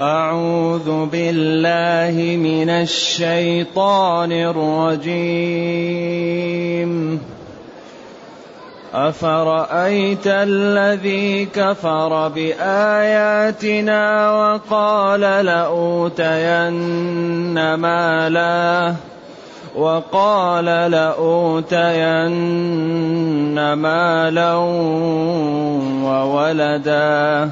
أعوذ بالله من الشيطان الرجيم. أفرأيت الذي كفر بآياتنا وقال لأوتين مالا؟ وقال لأوتين مالا وولدا؟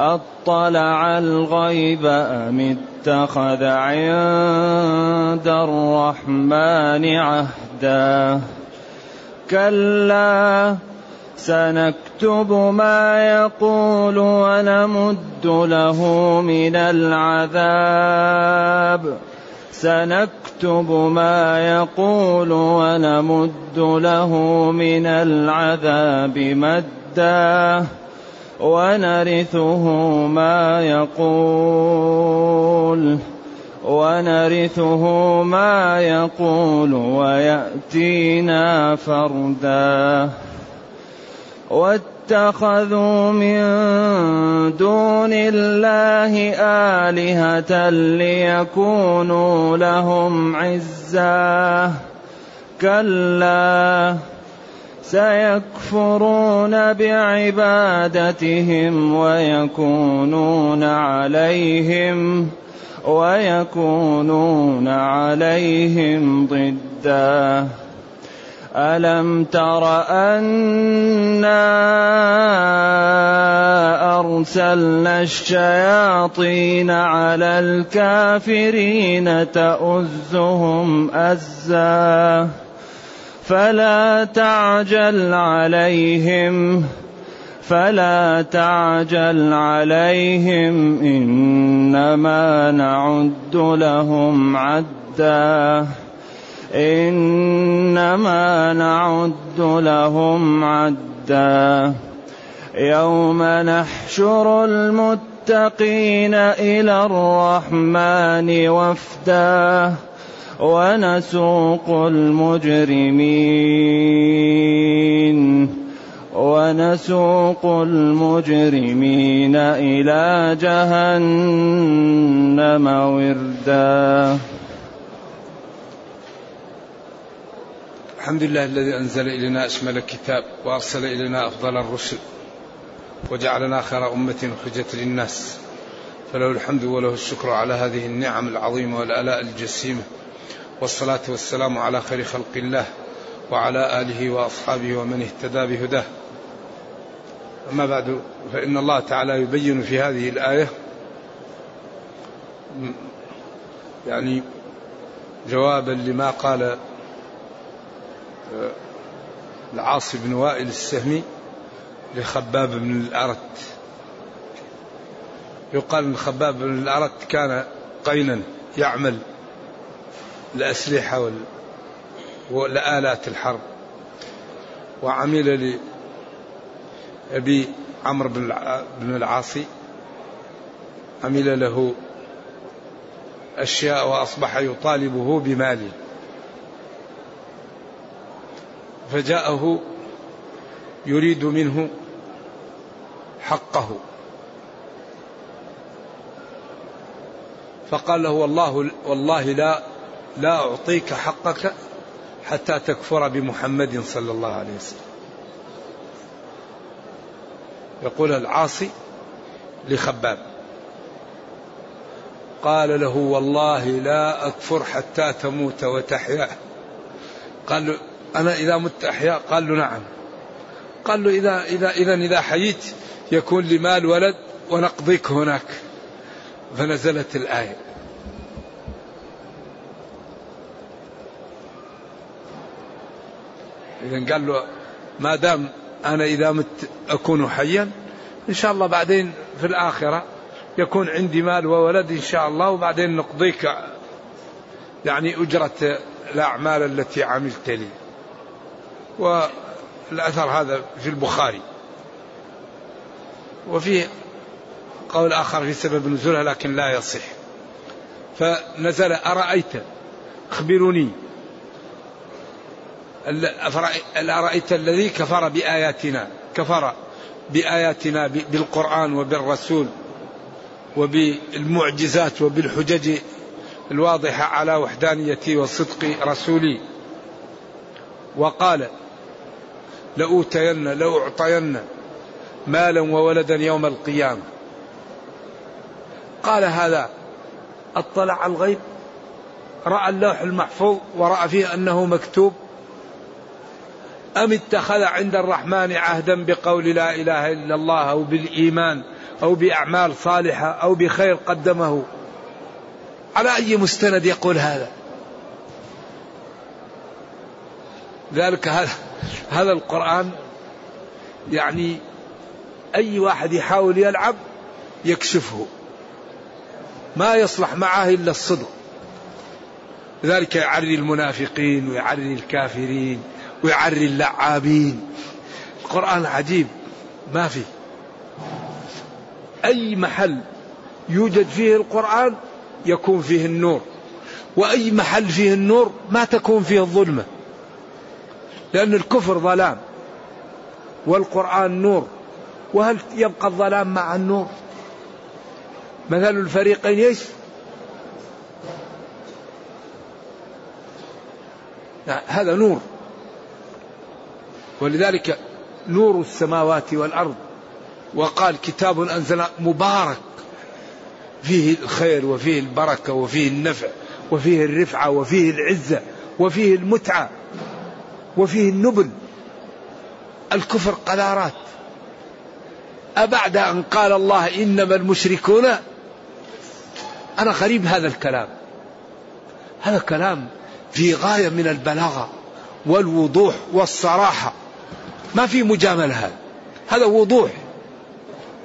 أطلع الغيب أم اتخذ عند الرحمن عهدا؟ كلا سنكتب ما يقول ونمد له من العذاب. سنكتب ما يقول ونمد له من العذاب مدا. ونرثه ما يقول ونرثه ما يقول ويأتينا فردا. واتخذوا من دون الله آلهة ليكونوا لهم عزا كلا سيكفرون بعبادتهم ويكونون عليهم ويكونون عليهم ضدا. ألم تر أنا أرسلنا الشياطين على الكافرين تؤزهم أزا؟ فلا تعجل عليهم فلا تعجل عليهم إنما نعد لهم عدا إنما نعد لهم عدا. يوم نحشر المتقين إلى الرحمن وفدا. ونسوق المجرمين ونسوق المجرمين إلى جهنم وردا. الحمد لله الذي أنزل إلينا أشمل الكتاب وأرسل إلينا أفضل الرسل وجعلنا خير أمة أخرجت للناس فله الحمد وله الشكر على هذه النعم العظيمة والآلاء الجسيمة. والصلاة والسلام على خير خلق الله وعلى آله وأصحابه ومن اهتدى بهداه. أما بعد فإن الله تعالى يبين في هذه الآية يعني جوابا لما قال آه، العاص بن وائل السهمي لخباب بن الأرت. يقال أن خباب بن الأرت كان قينا يعمل. الأسلحة ولآلات الحرب. وعمل لأبي عمرو بن العاصي. عمل له أشياء وأصبح يطالبه بماله. فجاءه يريد منه حقه. فقال له والله والله لا لا أعطيك حقك حتى تكفر بمحمد صلى الله عليه وسلم. يقول العاصي لخباب قال له والله لا أكفر حتى تموت وتحيا. قال له أنا إذا مت أحيا؟ قال له نعم. قال له إذا إذا إذا إذا حييت يكون لي مال ولد ونقضيك هناك. فنزلت الآية. إذا قال له ما دام أنا إذا مت أكون حيا إن شاء الله بعدين في الآخرة يكون عندي مال وولد إن شاء الله وبعدين نقضيك يعني أجرة الأعمال التي عملت لي. والأثر هذا في البخاري. وفي قول آخر في سبب نزولها لكن لا يصح. فنزل أرأيت أخبروني. أرأيت الذي كفر بآياتنا كفر بآياتنا بالقرآن وبالرسول وبالمعجزات وبالحجج الواضحة على وحدانيتي وصدق رسولي. وقال لأوتين لأعطين مالا وولدا يوم القيامة. قال هذا اطلع على الغيب رأى اللوح المحفوظ ورأى فيه أنه مكتوب أم اتخذ عند الرحمن عهدا بقول لا إله إلا الله أو بالإيمان أو بأعمال صالحة أو بخير قدمه؟ على أي مستند يقول هذا؟ ذلك هذا هذا القرآن يعني أي واحد يحاول يلعب يكشفه. ما يصلح معه إلا الصدق. لذلك يعري المنافقين ويعري الكافرين. ويعري اللعابين. القرآن عجيب ما في. أي محل يوجد فيه القرآن يكون فيه النور. وأي محل فيه النور ما تكون فيه الظلمة. لأن الكفر ظلام. والقرآن نور. وهل يبقى الظلام مع النور؟ مثل الفريقين إيش؟ هذا نور. ولذلك نور السماوات والأرض وقال كتاب أنزل مبارك فيه الخير وفيه البركة وفيه النفع وفيه الرفعة وفيه العزة وفيه المتعة وفيه النبل. الكفر قذارات. أبعد أن قال الله إنما المشركون؟ أنا غريب هذا الكلام. هذا كلام في غاية من البلاغة والوضوح والصراحة. ما في مجاملة هذا هذا وضوح.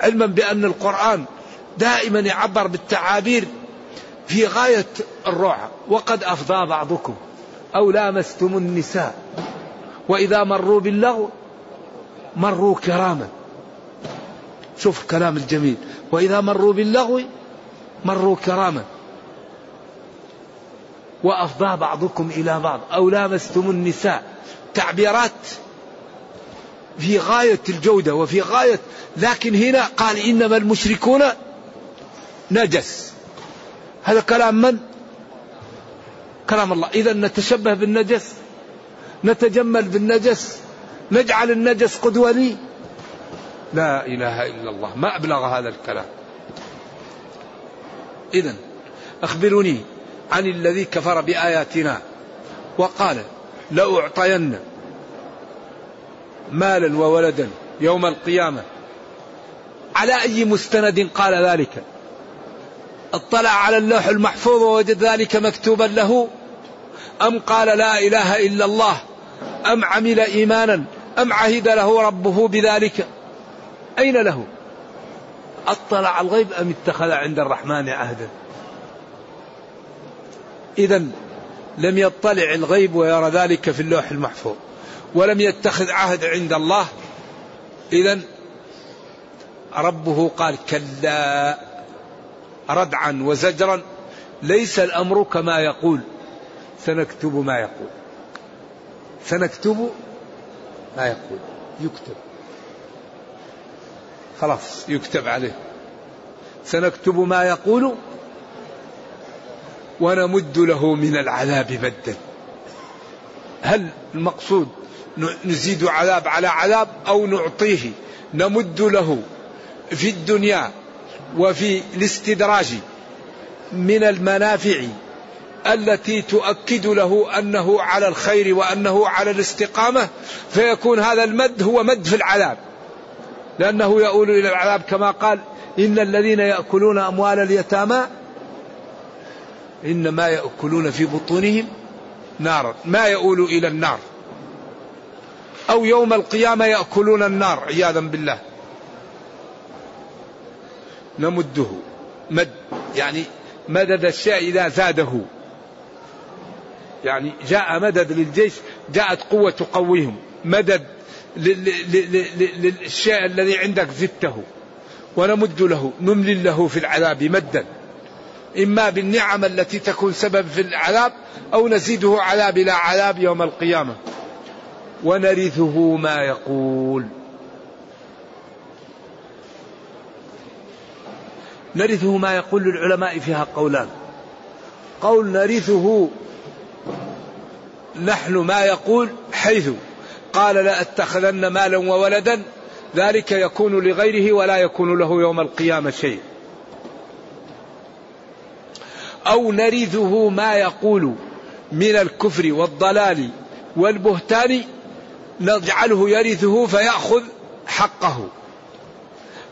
علما بأن القرآن دائما يعبر بالتعابير في غاية الروعة وقد أفضى بعضكم. أو لامستم النساء. وإذا مروا باللغو مروا كراما. شوف الكلام الجميل. وإذا مروا باللغو مروا كراما. وأفضى بعضكم إلى بعض. أو لامستم النساء. تعبيرات في غاية الجودة وفي غاية لكن هنا قال إنما المشركون نجس. هذا كلام من؟ كلام الله. إذا نتشبه بالنجس نتجمل بالنجس نجعل النجس قدوة لي. لا إله إلا الله. ما أبلغ هذا الكلام. إذا أخبروني عن الذي كفر بآياتنا وقال لأعطين مالا وولدا يوم القيامة. على أي مستند قال ذلك؟ اطلع على اللوح المحفوظ ووجد ذلك مكتوبا له. أم قال لا إله إلا الله؟ أم عمل إيمانا؟ أم عهد له ربه بذلك؟ أين له؟ أطلع الغيب أم اتخذ عند الرحمن عهدا؟ إذا لم يطلع الغيب ويرى ذلك في اللوح المحفوظ. ولم يتخذ عهد عند الله. إذا ربه قال كلا ردعا وزجرا ليس الأمر كما يقول. سنكتب ما يقول. سنكتب ما يقول. يكتب. خلاص يكتب عليه. سنكتب ما يقول ونمد له من العذاب مدا. هل المقصود نزيد عذاب على عذاب أو نعطيه. نمد له في الدنيا وفي الاستدراج من المنافع التي تؤكد له أنه على الخير وأنه على الاستقامة فيكون هذا المد هو مد في العذاب. لأنه يؤول إلى العذاب كما قال إن الذين يأكلون أموال اليتامى إنما يأكلون في بطونهم نارا. ما يؤول إلى النار. أو يوم القيامة يأكلون النار عياذا بالله. نمده. مد يعني مدد الشيء إذا زاده. يعني جاء مدد للجيش جاءت قوة تقويهم. مدد للشيء الذي عندك زدته. ونمد له نملل له في العذاب مدا. إما بالنعم التي تكون سبب في العذاب أو نزيده عذاب إلى عذاب يوم القيامة. ونرثه ما يقول. نرثه ما يقول للعلماء فيها قولان. قول نرثه نحن ما يقول حيث قال لأتخذن مالا وولدا ذلك يكون لغيره ولا يكون له يوم القيامة شيء. أو نرثه ما يقول من الكفر والضلال والبهتان نجعله يرثه فيأخذ حقه.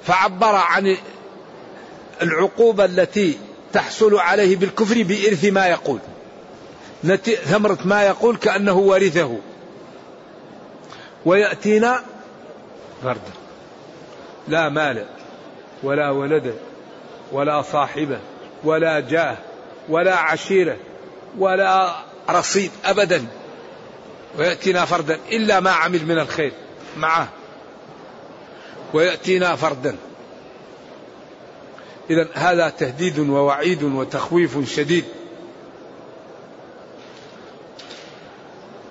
فعبر عن العقوبة التي تحصل عليه بالكفر بإرث ما يقول. ثمرة ما يقول كأنه ورثه. ويأتينا فردا لا مال ولا ولد ولا صاحبة ولا جاه ولا عشيرة ولا رصيد أبدا. ويأتينا فردا إلا ما عمل من الخير معه. ويأتينا فردا. إذا هذا تهديد ووعيد وتخويف شديد.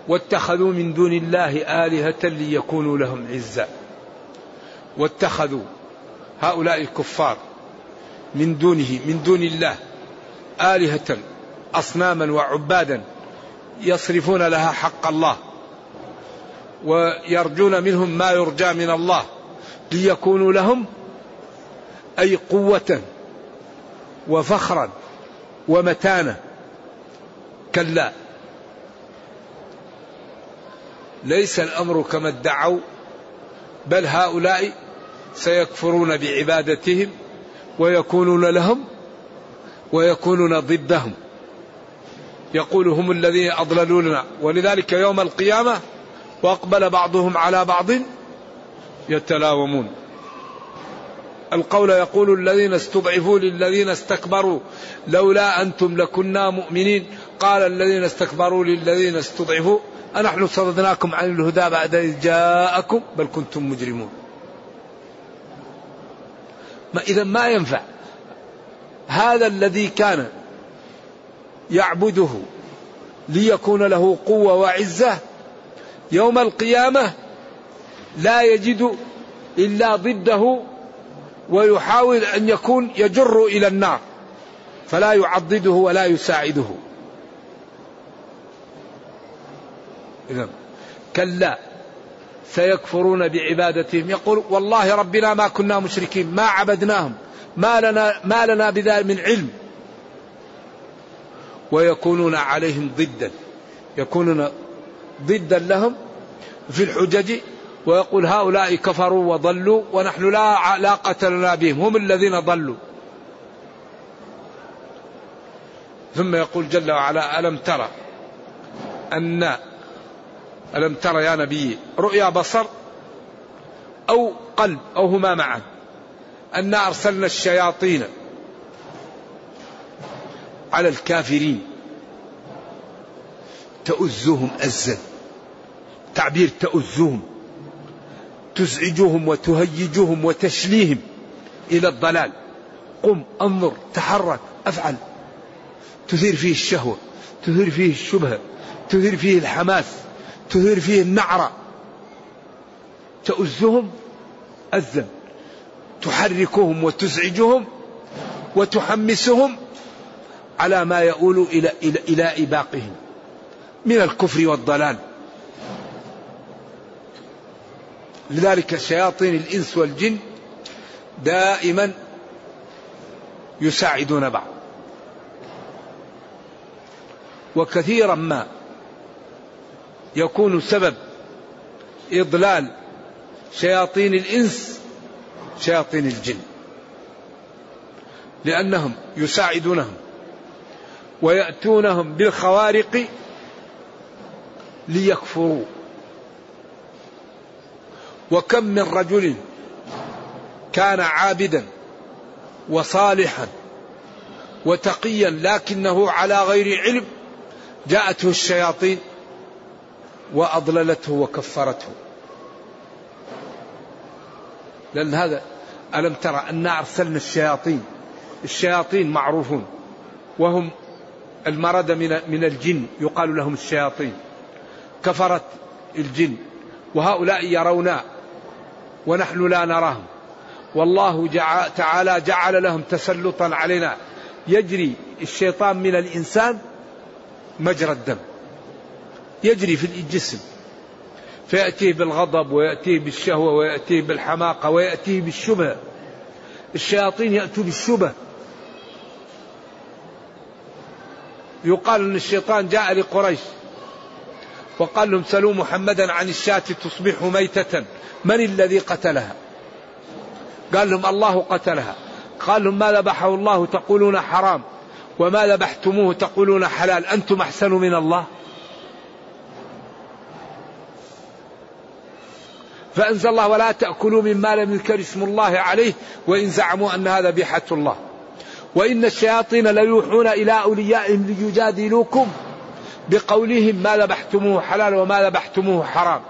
واتخذوا من دون الله آلهة ليكونوا لهم عزا واتخذوا هؤلاء الكفار من دونه من دون الله آلهة أصناما وعبادا يصرفون لها حق الله ويرجون منهم ما يرجى من الله ليكونوا لهم أي قوة وفخرا ومتانة كلا. ليس الأمر كما ادعوا بل هؤلاء سيكفرون بعبادتهم ويكونون لهم ويكونون ضدهم. يقول هم الذين أضللوننا ولذلك يوم القيامة وأقبل بعضهم على بعض يتلاومون. القول يقول الذين استضعفوا للذين استكبروا لولا أنتم لكنا مؤمنين. قال الذين استكبروا للذين استضعفوا. أنحن صددناكم عن الهدى بعد إذ جاءكم بل كنتم مجرمون. ما إذا ما ينفع. هذا الذي كان يعبده ليكون له قوة وعزة يوم القيامة لا يجد إلا ضده ويحاول أن يكون يجر إلى النار فلا يعضده ولا يساعده. إذا كلا سيكفرون بعبادتهم. يقول والله ربنا ما كنا مشركين ما عبدناهم ما لنا ما لنا بذلك من علم. ويكونون عليهم ضدا. يكونون ضدا لهم في الحجج ويقول هؤلاء كفروا وضلوا ونحن لا علاقة لنا بهم هم الذين ضلوا. ثم يقول جل وعلا ألم ترى أن ألم ترى يا نبي رؤيا بصر أو قلب أو هما معا أنا أرسلنا الشياطين على الكافرين. تؤزهم أزا. تعبير تؤزهم. تزعجهم وتهيجهم وتشليهم إلى الضلال. قم أنظر تحرك أفعل. تثير فيه الشهوة تثير فيه الشبهة تثير فيه الحماس تثير فيه النعرة. تؤزهم أزا. تحركهم وتزعجهم وتحمسهم على ما يؤول إلى إلى إلى إباقهم من الكفر والضلال. لذلك شياطين الإنس والجن دائما يساعدون بعض. وكثيرا ما يكون سبب إضلال شياطين الإنس شياطين الجن. لأنهم يساعدونهم. ويأتونهم بالخوارق ليكفروا. وكم من رجل كان عابدا وصالحا وتقيا لكنه على غير علم جاءته الشياطين وأضللته وكفرته. لأن هذا ألم ترى انا أرسلنا الشياطين؟ الشياطين معروفون. وهم المرد من من الجن يقال لهم الشياطين. كفرت الجن. وهؤلاء يرون ونحن لا نراهم. والله تعالى جعل لهم تسلطا علينا. يجري الشيطان من الإنسان مجرى الدم. يجري في الجسم. فيأتيه بالغضب ويأتيه بالشهوة ويأتيه بالحماقة ويأتيه بالشبهة الشياطين يأتوا بالشبه. يقال أن الشيطان جاء لقريش. وقال لهم سلوا محمدا عن الشاة تصبح ميتة. من الذي قتلها؟ قال لهم الله قتلها. قال لهم ما ذبحه الله تقولون حرام وما ذبحتموه تقولون حلال. أنتم أحسن من الله. فأنزل الله ولا تأكلوا مما لم يذكر اسم الله عليه وإن زعموا أن هذا بيحة الله. وإن الشياطين ليوحون إلى أوليائهم ليجادلوكم بقولهم ما ذبحتموه حلال وما ذبحتموه حرام.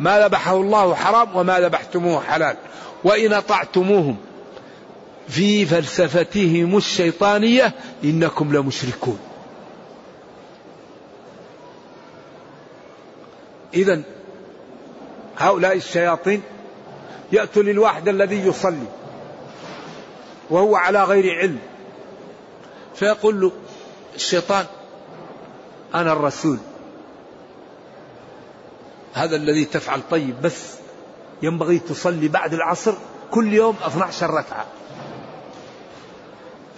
ما ذبحه الله حرام وما ذبحتموه حلال. وإن أطعتموهم في فلسفتهم الشيطانية إنكم لمشركون. إذا هؤلاء الشياطين يأتوا للواحد الذي يصلي. وهو على غير علم. فيقول له الشيطان أنا الرسول. هذا الذي تفعل طيب بس ينبغي تصلي بعد العصر كل يوم 12 ركعة.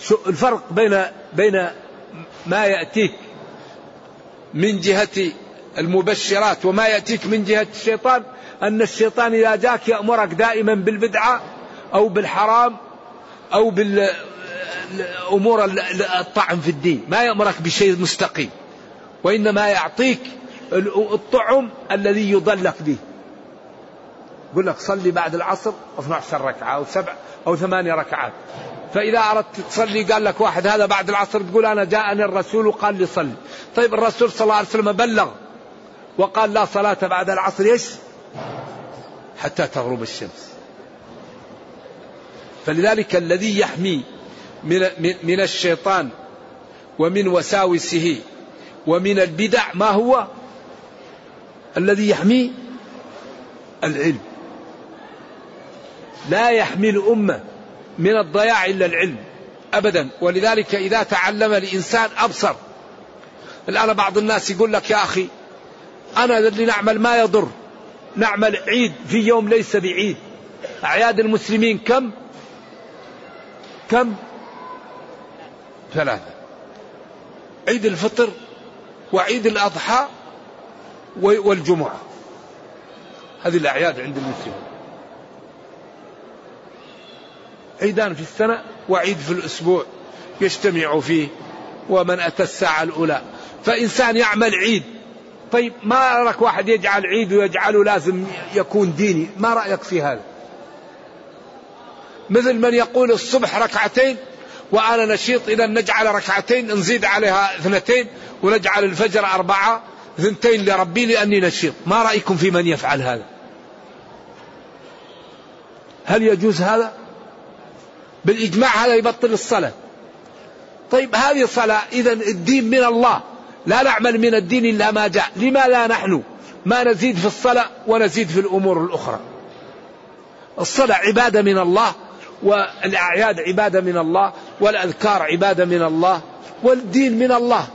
شو الفرق بين بين ما يأتيك من جهة المبشرات وما يأتيك من جهة الشيطان؟ أن الشيطان إذا جاك يأمرك دائما بالبدعة أو بالحرام أو بالأمور الطعن في الدين. ما يأمرك بشيء مستقيم. وإنما يعطيك الطعم الذي يضلك به. يقول لك صلي بعد العصر 12 ركعة أو سبع أو ثمانية ركعات. فإذا أردت تصلي قال لك واحد هذا بعد العصر تقول أنا جاءني الرسول وقال لي صلي. طيب الرسول صلى الله عليه وسلم بلغ وقال لا صلاة بعد العصر إيش؟ حتى تغرب الشمس. فلذلك الذي يحمي من, من الشيطان ومن وساوسه ومن البدع ما هو؟ الذي يحمي العلم. لا يحمي الأمة من الضياع إلا العلم أبدا. ولذلك إذا تعلم الإنسان أبصر. الآن بعض الناس يقول لك يا أخي أنا اللي نعمل ما يضر. نعمل عيد في يوم ليس بعيد. أعياد المسلمين كم؟ كم؟ ثلاثة. عيد الفطر وعيد الأضحى والجمعة. هذه الأعياد عند المسلمين عيدان في السنة وعيد في الأسبوع يجتمع فيه ومن أتى الساعة الأولى. فإنسان يعمل عيد. طيب ما رأيك واحد يجعل عيد ويجعله لازم يكون ديني؟ ما رأيك في هذا؟ مثل من يقول الصبح ركعتين وأنا نشيط إذا نجعل ركعتين نزيد عليها اثنتين ونجعل الفجر أربعة اثنتين لربي لأني نشيط. ما رأيكم في من يفعل هذا؟ هل يجوز هذا؟ بالإجماع هذا يبطل الصلاة. طيب هذه الصلاة إذا الدين من الله. لا نعمل من الدين إلا ما جاء. لما لا نحن؟ ما نزيد في الصلاة ونزيد في الأمور الأخرى. الصلاة عبادة من الله. والأعياد عبادة من الله والأذكار عبادة من الله والدين من الله.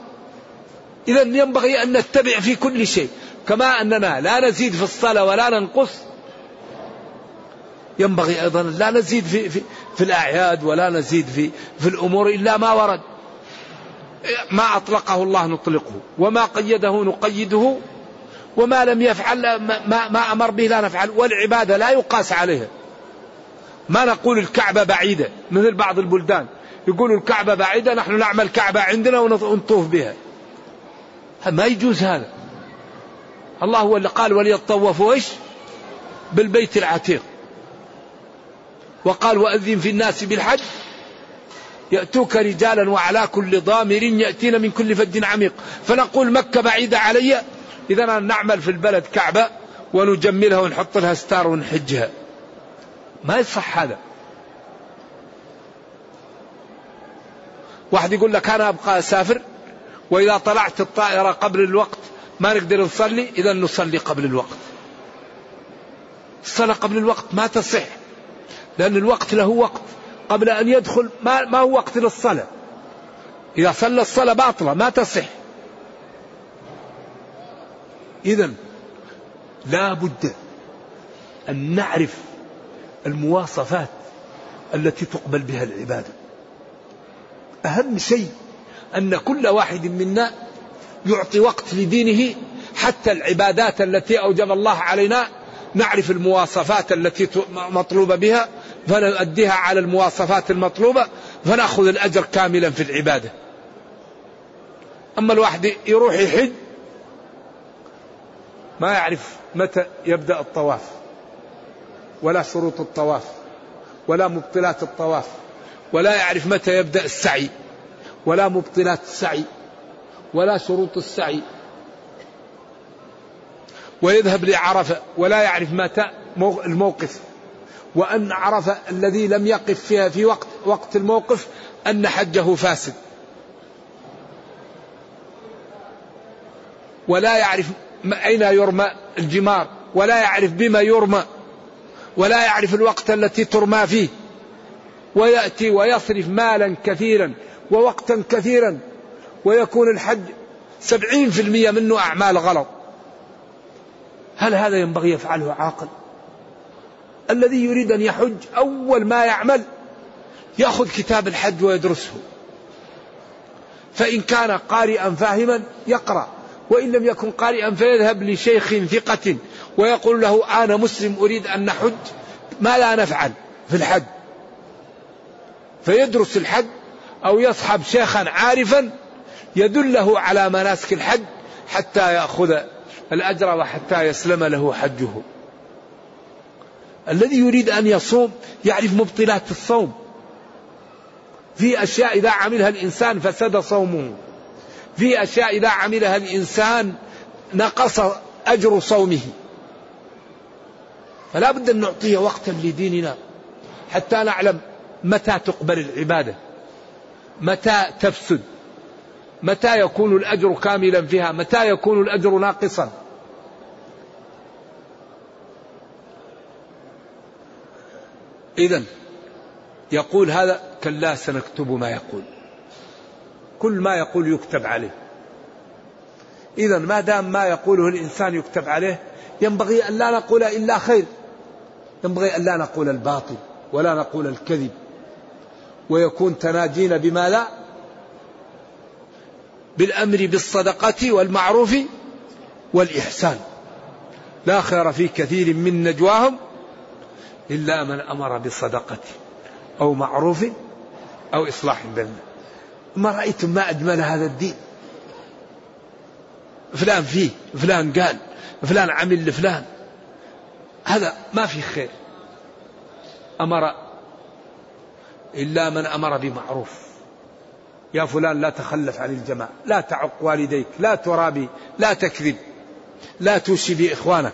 إذا ينبغي أن نتبع في كل شيء. كما أننا لا نزيد في الصلاة ولا ننقص ينبغي أيضا لا نزيد في, في, في الأعياد ولا نزيد في, في الأمور إلا ما ورد. ما أطلقه الله نطلقه وما قيده نقيده وما لم يفعل ما, ما أمر به لا نفعل والعبادة لا يقاس عليها. ما نقول الكعبة بعيدة مثل بعض البلدان. يقولوا الكعبة بعيدة نحن نعمل كعبة عندنا ونطوف بها. ما يجوز هذا. الله هو اللي قال وليطوفوا إيش؟ بالبيت العتيق. وقال وأذن في الناس بالحج يأتوك رجالا وعلى كل ضامر يأتين من كل فج عميق. فنقول مكة بعيدة علي إذا نعمل في البلد كعبة ونجملها ونحط لها ستار ونحجها. ما يصح هذا. واحد يقول لك أنا أبقى أسافر وإذا طلعت الطائرة قبل الوقت ما نقدر نصلي إذا نصلي قبل الوقت. الصلاة قبل الوقت ما تصح لأن الوقت له وقت. قبل أن يدخل ما, ما هو وقت للصلاة. إذا صلى الصلاة باطلة ما تصح. إذا لا بد أن نعرف المواصفات التي تقبل بها العبادة. أهم شيء أن كل واحد منا يعطي وقت لدينه حتى العبادات التي أوجب الله علينا نعرف المواصفات التي مطلوبة بها فنؤديها على المواصفات المطلوبة فنأخذ الأجر كاملا في العبادة. أما الواحد يروح يحج ما يعرف متى يبدأ الطواف. ولا شروط الطواف ولا مبطلات الطواف ولا يعرف متى يبدأ السعي ولا مبطلات السعي ولا شروط السعي. ويذهب لعرفة ولا يعرف متى الموقف. وأن عرفة الذي لم يقف فيها في وقت وقت الموقف أن حجه فاسد. ولا يعرف أين يرمى الجمار ولا يعرف بما يرمى. ولا يعرف الوقت التي ترمى فيه. ويأتي ويصرف مالا كثيرا ووقتا كثيرا. ويكون الحج سبعين في المية منه أعمال غلط. هل هذا ينبغي يفعله عاقل؟ الذي يريد أن يحج أول ما يعمل يأخذ كتاب الحج ويدرسه. فإن كان قارئا فاهما يقرأ وإن لم يكن قارئا فيذهب لشيخ ثقة ويقول له أنا مسلم أريد أن نحج ما لا نفعل في الحج. فيدرس الحج أو يصحب شيخا عارفا يدله على مناسك الحج حتى يأخذ الأجر وحتى يسلم له حجه. الذي يريد أن يصوم يعرف مبطلات الصوم. في أشياء إذا عملها الإنسان فسد صومه. في أشياء إذا عملها الإنسان نقص أجر صومه. فلا بد أن نعطيه وقتا لديننا حتى نعلم متى تقبل العبادة متى تفسد متى يكون الأجر كاملا فيها متى يكون الأجر ناقصا. إذا يقول هذا كلا سنكتب ما يقول. كل ما يقول يكتب عليه. إذا ما دام ما يقوله الإنسان يكتب عليه ينبغي أن لا نقول إلا خير. ينبغي أن لا نقول الباطل ولا نقول الكذب ويكون تناجينا بما لا بالأمر بالصدقة والمعروف والإحسان. لا خير في كثير من نجواهم إلا من أمر بصدقة أو معروف أو إصلاح بين. ما رأيتم ما أجمل هذا الدين؟ فلان فيه فلان قال فلان عمل لفلان. هذا ما في خير. أمر إلا من أمر بمعروف. يا فلان لا تخلف عن الجماعة لا تعق والديك لا ترابي لا تكذب لا توشي بإخوانك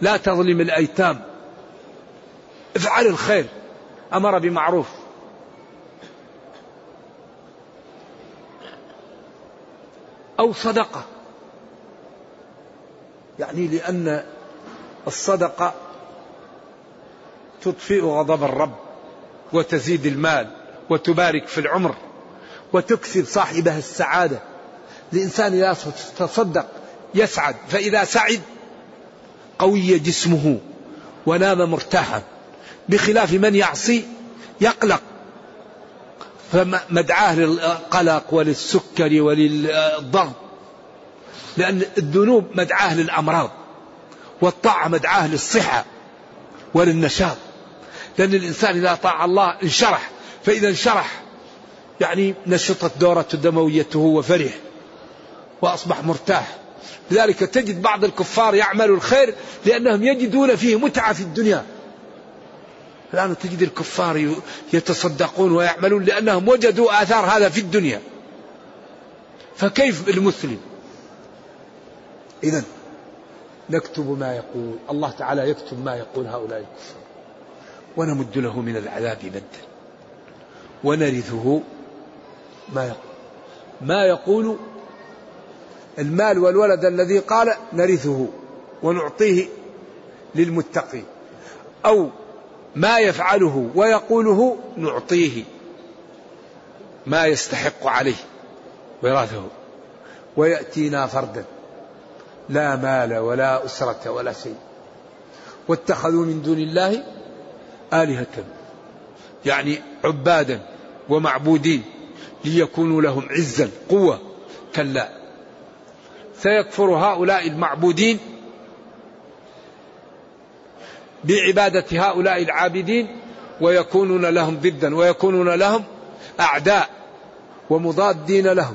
لا تظلم الأيتام. افعل الخير. أمر بمعروف. أو صدقة. يعني لأن الصدقة تطفئ غضب الرب وتزيد المال وتبارك في العمر وتكسب صاحبها السعادة. الإنسان إذا تصدق يسعد فإذا سعد قوي جسمه ونام مرتاحا. بخلاف من يعصي يقلق فمدعاه للقلق وللسكر وللضغط لأن الذنوب مدعاه للأمراض. والطاعة مدعاة للصحة وللنشاط. لأن الإنسان إذا طاع الله انشرح فإذا انشرح يعني نشطت دورة دمويته وفرح وأصبح مرتاح. لذلك تجد بعض الكفار يعملوا الخير لأنهم يجدون فيه متعة في الدنيا. الآن تجد الكفار يتصدقون ويعملون لأنهم وجدوا آثار هذا في الدنيا. فكيف المسلم؟ إذا نكتب ما يقول. الله تعالى يكتب ما يقول هؤلاء الكفار. ونمد له من العذاب مدا. ونرثه ما يقول. ما يقول المال والولد الذي قال نرثه ونعطيه للمتقين. أو ما يفعله ويقوله نعطيه. ما يستحق عليه وراثه ويأتينا فردا. لا مال ولا أسرة ولا شيء. واتخذوا من دون الله آلهة. يعني عبادا ومعبودين ليكونوا لهم عزا قوة. كلا. سيكفر هؤلاء المعبودين بعبادة هؤلاء العابدين ويكونون لهم ضدا ويكونون لهم أعداء ومضادين لهم.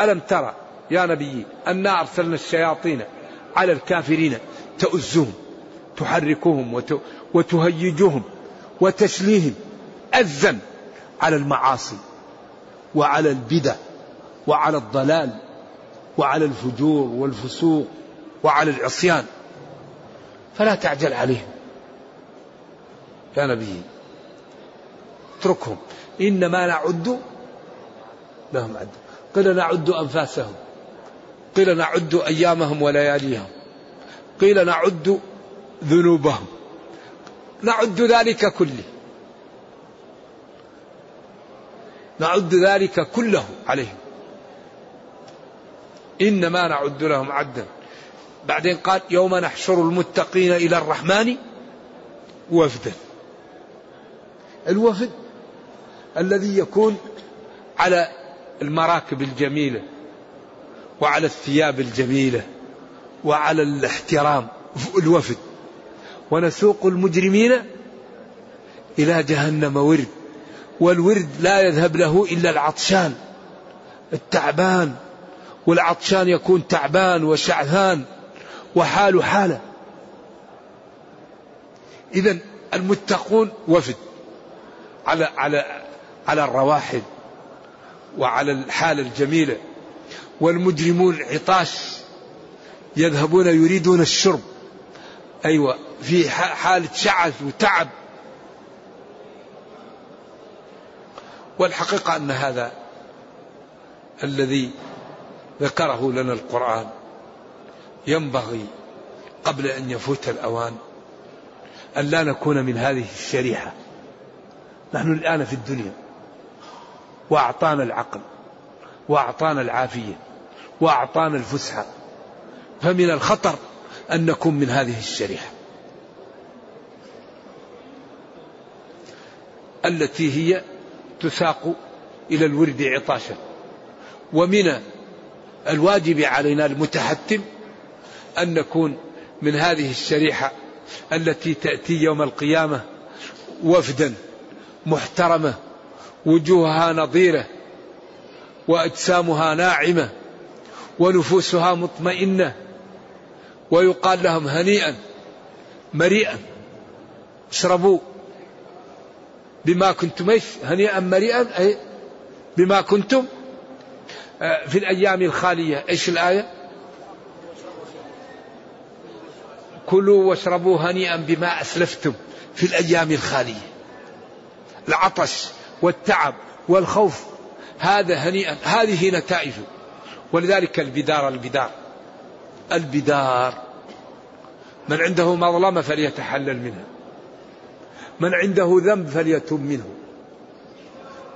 ألم ترى يا نبي أنا أرسلنا الشياطين على الكافرين تؤزهم تحركهم وتهيجهم وتشليهم أذا على المعاصي وعلى البدع وعلى الضلال وعلى الفجور والفسوق وعلى العصيان. فلا تعجل عليهم. يا نبي اتركهم إنما نعد لهم عد قيل نعد أنفاسهم. قيل نعد أيامهم ولياليهم. قيل نعد ذنوبهم. نعد ذلك كله. نعد ذلك كله عليهم. إنما نعد لهم عدا. بعدين قال يوم نحشر المتقين إلى الرحمن وفدا. الوفد الذي يكون على المراكب الجميلة. وعلى الثياب الجميلة وعلى الاحترام الوفد. ونسوق المجرمين إلى جهنم ورد والورد لا يذهب له إلا العطشان التعبان والعطشان يكون تعبان وشعثان وحال حالة. إذا المتقون وفد على على على الرواحل وعلى الحالة الجميلة. والمجرمون عطاش يذهبون يريدون الشرب. أيوة في حالة شعث وتعب. والحقيقة أن هذا الذي ذكره لنا القرآن ينبغي قبل أن يفوت الأوان أن لا نكون من هذه الشريحة. نحن الآن في الدنيا وأعطانا العقل وأعطانا العافية وأعطانا الفسحة. فمن الخطر أن نكون من هذه الشريحة. التي هي تساق إلى الورد عطاشا. ومن الواجب علينا المتحتم أن نكون من هذه الشريحة التي تأتي يوم القيامة وفدا محترمة وجوهها نظيرة وأجسامها ناعمة ونفوسها مطمئنة ويقال لهم هنيئا مريئا. اشربوا. بما كنتم إيش؟ هنيئا مريئا أي بما كنتم. آه، في الأيام الخالية إيش الآية؟ كلوا واشربوا هنيئا بما أسلفتم في الأيام الخالية. العطش والتعب والخوف هذا هنيئا هذه نتائجه ولذلك البدار البدار. البدار. من عنده مظلمة فليتحلل منها. من عنده ذنب فليتوب منه.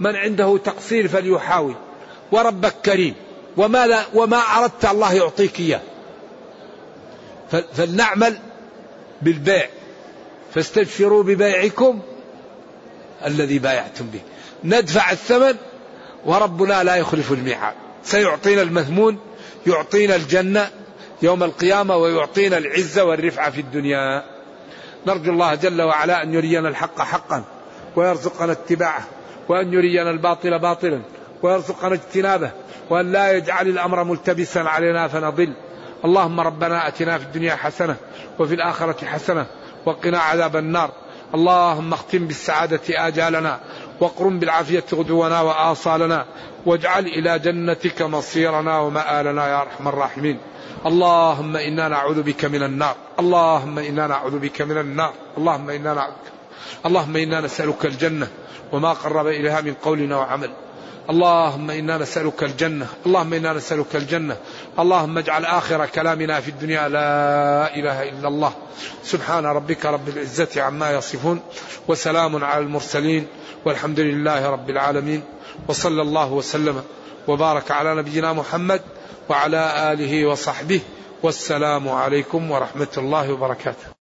من عنده تقصير فليحاول. وربك كريم. وما, لا وما أردت الله يعطيك إياه. فلنعمل بالبيع. فاستبشروا ببيعكم الذي بايعتم به. ندفع الثمن وربنا لا يخلف الميعاد. سيعطينا المثمون يعطينا الجنة يوم القيامة ويعطينا العزة والرفعة في الدنيا. نرجو الله جل وعلا أن يرينا الحق حقا ويرزقنا اتباعه وأن يرينا الباطل باطلا ويرزقنا اجتنابه وأن لا يجعل الأمر ملتبسا علينا فنضل. اللهم ربنا أتنا في الدنيا حسنة وفي الآخرة حسنة وقنا عذاب النار. اللهم اختم بالسعادة آجالنا واقرم بالعافية غدونا وآصالنا واجعل إلى جنتك مصيرنا ومآلنا يا أرحم الراحمين. اللهم إنا نعوذ بك من النار اللهم إنا نعوذ بك من النار اللهم إنا نعوذ اللهم إنا نسألك الجنة وما قرب إليها من قول وعمل. اللهم إنا نسألك الجنة، اللهم إنا نسألك الجنة، اللهم اجعل آخر كلامنا في الدنيا لا إله إلا الله. سبحان ربك رب العزة عما يصفون وسلام على المرسلين والحمد لله رب العالمين وصلى الله وسلم وبارك على نبينا محمد وعلى آله وصحبه والسلام عليكم ورحمة الله وبركاته.